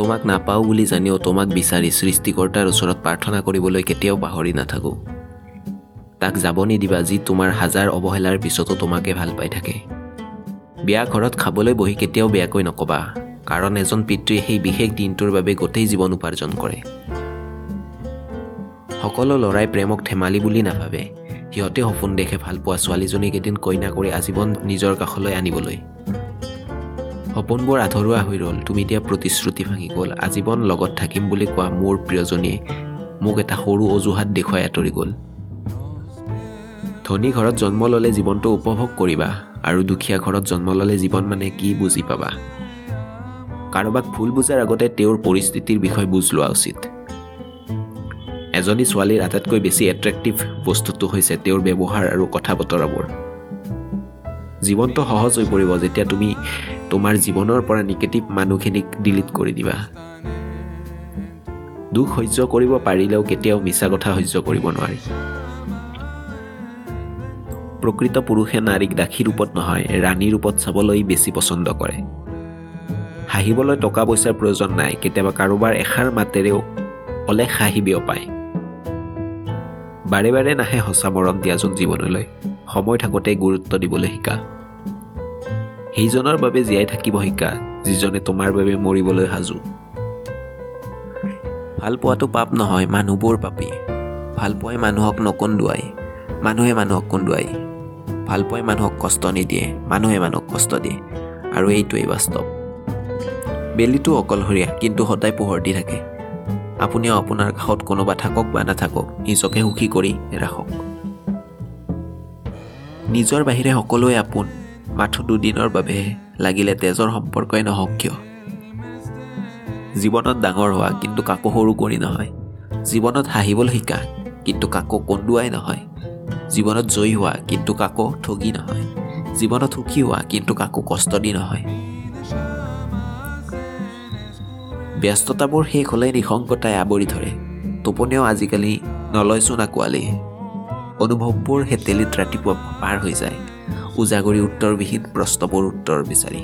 তোমাক নাপাওঁ বুলি জানিও তোমাক বিচাৰি সৃষ্টিকৰ্তাৰ ওচৰত প্ৰাৰ্থনা কৰিবলৈ কেতিয়াও পাহৰি নাথাকোঁ। তাক যাব নিদিবা যি তোমাৰ হাজাৰ অৱহেলাৰ পিছতো তোমাকে ভাল পাই থাকে। বিয়া ঘৰত খাবলৈ বহি কেতিয়াও বেয়াকৈ নকবা কাৰণ এজন পিতৃয়ে সেই বিশেষ দিনটোৰ বাবে গোটেই জীৱন উপাৰ্জন কৰে। সকলো ল'ৰাই প্ৰেমক ধেমালি বুলি নাভাবে। সিহঁতে সপোন দেখে ভাল পোৱা ছোৱালীজনীক এদিন কইনা কৰি আজীৱন নিজৰ কাষলৈ আনিবলৈ। সপোনবোৰ আধৰুৱা হৈ ৰ'ল। তুমি দিয়া প্ৰতিশ্ৰুতি ভাঙি গ'ল। আজীৱন লগত থাকিম বুলি কোৱা মোৰ প্ৰিয়জনীয়ে মোক এটা সৰু অজুহাত দেখুৱাই আঁতৰি গ'ল। ধনী ঘৰত জন্ম ল'লে জীৱনটো উপভোগ কৰিবা আৰু দুখীয়া ঘৰত জন্ম ল'লে জীৱন মানে কি বুজি পাবা। কাৰোবাক ভুল বুজাৰ আগতে তেওঁৰ পৰিস্থিতিৰ বিষয়ে বুজ লোৱা উচিত। এজনী ছোৱালীৰ আটাইতকৈ বেছি এট্ৰেক্টিভ বস্তুটো হৈছে তেওঁৰ ব্যৱহাৰ আৰু কথা বতৰাবোৰ জীৱনটো সহজ হৈ পৰিব যেতিয়া তুমি তোমাৰ জীৱনৰ পৰা নিগেটিভ মানুহখিনিক ডিলিট কৰি দিবা। দুখ সহ্য কৰিব পাৰিলেও কেতিয়াও মিছা কথা সহ্য কৰিব নোৱাৰি। প্ৰকৃত পুৰুষে নাৰীক দাসী ৰূপত নহয় ৰাণী ৰূপত চাবলৈ বেছি পচন্দ কৰে। হাঁহিবলৈ টকা পইচাৰ প্ৰয়োজন নাই কেতিয়াবা কাৰোবাৰ এষাৰ মাতেৰেও অলেখ হাঁহি বিয়পায়। বাৰে বাৰে নাহে সঁচা মৰম দিয়াজন জীৱনলৈ। সময় থাকোঁতে গুৰুত্ব দিবলৈ শিকা। সেইজনৰ বাবে জীয়াই থাকিব শিকা যিজনে তোমাৰ বাবে মৰিবলৈ সাজু। ভাল পোৱাটো পাপ নহয় মানুহবোৰ পাপী। ভাল পোৱাই মানুহক নকন্দুৱাই মানুহে মানুহক কন্দুৱাই। ভাল পোৱাই মানুহক কষ্ট নিদিয়ে মানুহে মানুহক কষ্ট দিয়ে আৰু এইটোৱেই বাস্তৱ। বেলিটো অকলশৰীয়া কিন্তু সদায় পোহৰ দি থাকে। আপুনিও আপোনাৰ কাষত কোনোবা থাকক বা নাথাকক নিজকে সুখী কৰি ৰাখক। নিজৰ বাহিৰে সকলোৱে আপোন মাথো দুদিনৰ বাবেহে লাগিলে তেজৰ সম্পৰ্কই নহওক কিয়? জীৱনত ডাঙৰ হোৱা কিন্তু কাকো সৰু কৰি নহয়। জীৱনত হাঁহিবলৈ শিকা কিন্তু কাকো কন্দুৱাই নহয়। জীৱনত জয়ী হোৱা কিন্তু কাকো ঠগি নহয়। জীৱনত সুখী হোৱা কিন্তু কাকো কষ্ট দি নহয়। ব্যস্ততাবোৰ শেষ হ'লে নিশংকতাই আৱৰি ধৰে। টোপনিও আজিকালি নলয়চোন আঁকোৱালি অনুভৱবোৰ হেতেলিত ৰাতিপুৱা পাৰ হৈ যায়। উজাগৰি উত্তৰবিহীন প্ৰশ্নবোৰ উত্তৰ বিচাৰি।